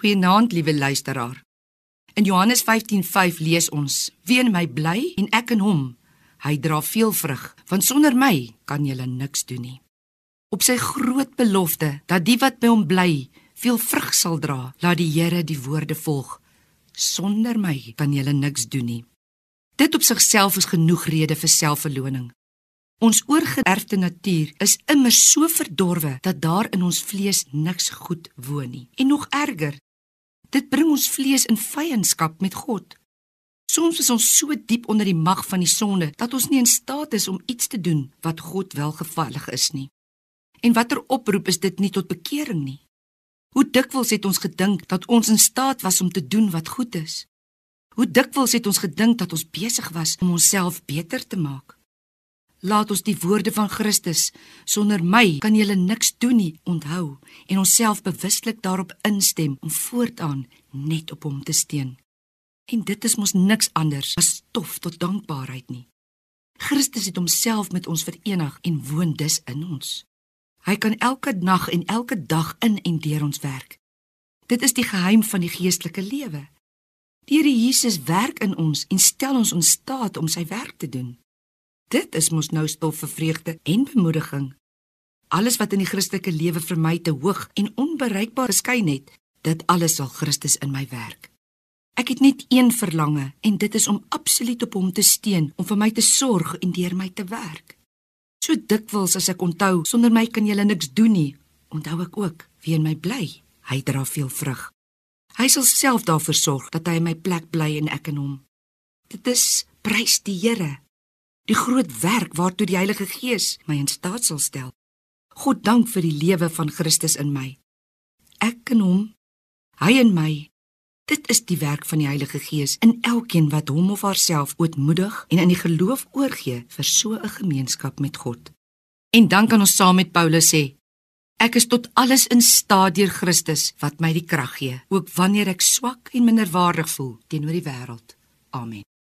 Goeienaand, liewe luisteraar. In Johannes 15:5 lees ons: Wie in my bly en ek in hom, hy dra veel vrug, want sonder my kan julle niks doen nie. Op sy groot belofte dat die wat by hom bly veel vrug sal dra, laat die Here die woorde volg: Sonder my kan julle niks doen nie. Dit op sigself is genoeg rede vir selfverloning. Ons oorgeerfde natuur is immer so verdorwe dat daar in ons vlees niks goed woon nie. En nog erger, dit bring ons vlees in vyandskap met God. Soms is ons so diep onder die mag van die sonde dat ons nie in staat is om iets te doen wat God welgevallig is nie. En watter oproep is dit nie tot bekering nie? Hoe dikwels het ons gedink dat ons in staat was om te doen wat goed is? Hoe dikwels het ons gedink dat ons besig was om onsself beter te maak? Laat ons die woorde van Christus sonder my kan julle niks doen nie onthou en onsself bewuslik daarop instem om voortaan net op hom te steun. En dit is mos niks anders as stof tot dankbaarheid nie. Christus het homself met ons verenig en woon dus in ons. Hy kan elke nag en elke dag in en deur ons werk. Dit is die geheim van die geestelike lewe. Die Here Jesus werk in ons en stel ons in staat om sy werk te doen. Dit is mos nou stof vir vreugde en bemoediging. Alles wat in die Christelike lewe vir my te hoog en onbereikbaar geskyn het, dit alles sal Christus in my werk. Ek het net een verlange en dit is om absoluut op hom te steun, om vir my te sorg en deur my te werk. So dikwels as ek onthou, sonder my kan jy niks doen nie, onthou ek ook wie in my bly. Hy dra veel vrug. Hy sal self daarvoor sorg dat hy in my plek bly en ek in hom. Dit is prys die Here die groot werk waartoe die Heilige Gees my in staat sal stel. God dank vir die lewe van Christus in my. Ek in hom, hy in my. Dit is die werk van die Heilige Gees in elkeen wat hom of haarself ootmoedig en in die geloof oorgee vir so 'n gemeenskap met God. En dan kan ons saam met Paulus sê: Ek is tot alles in staat deur Christus wat my die krag gee, ook wanneer ek swak en minderwaardig voel teenoor die wêreld. Amen.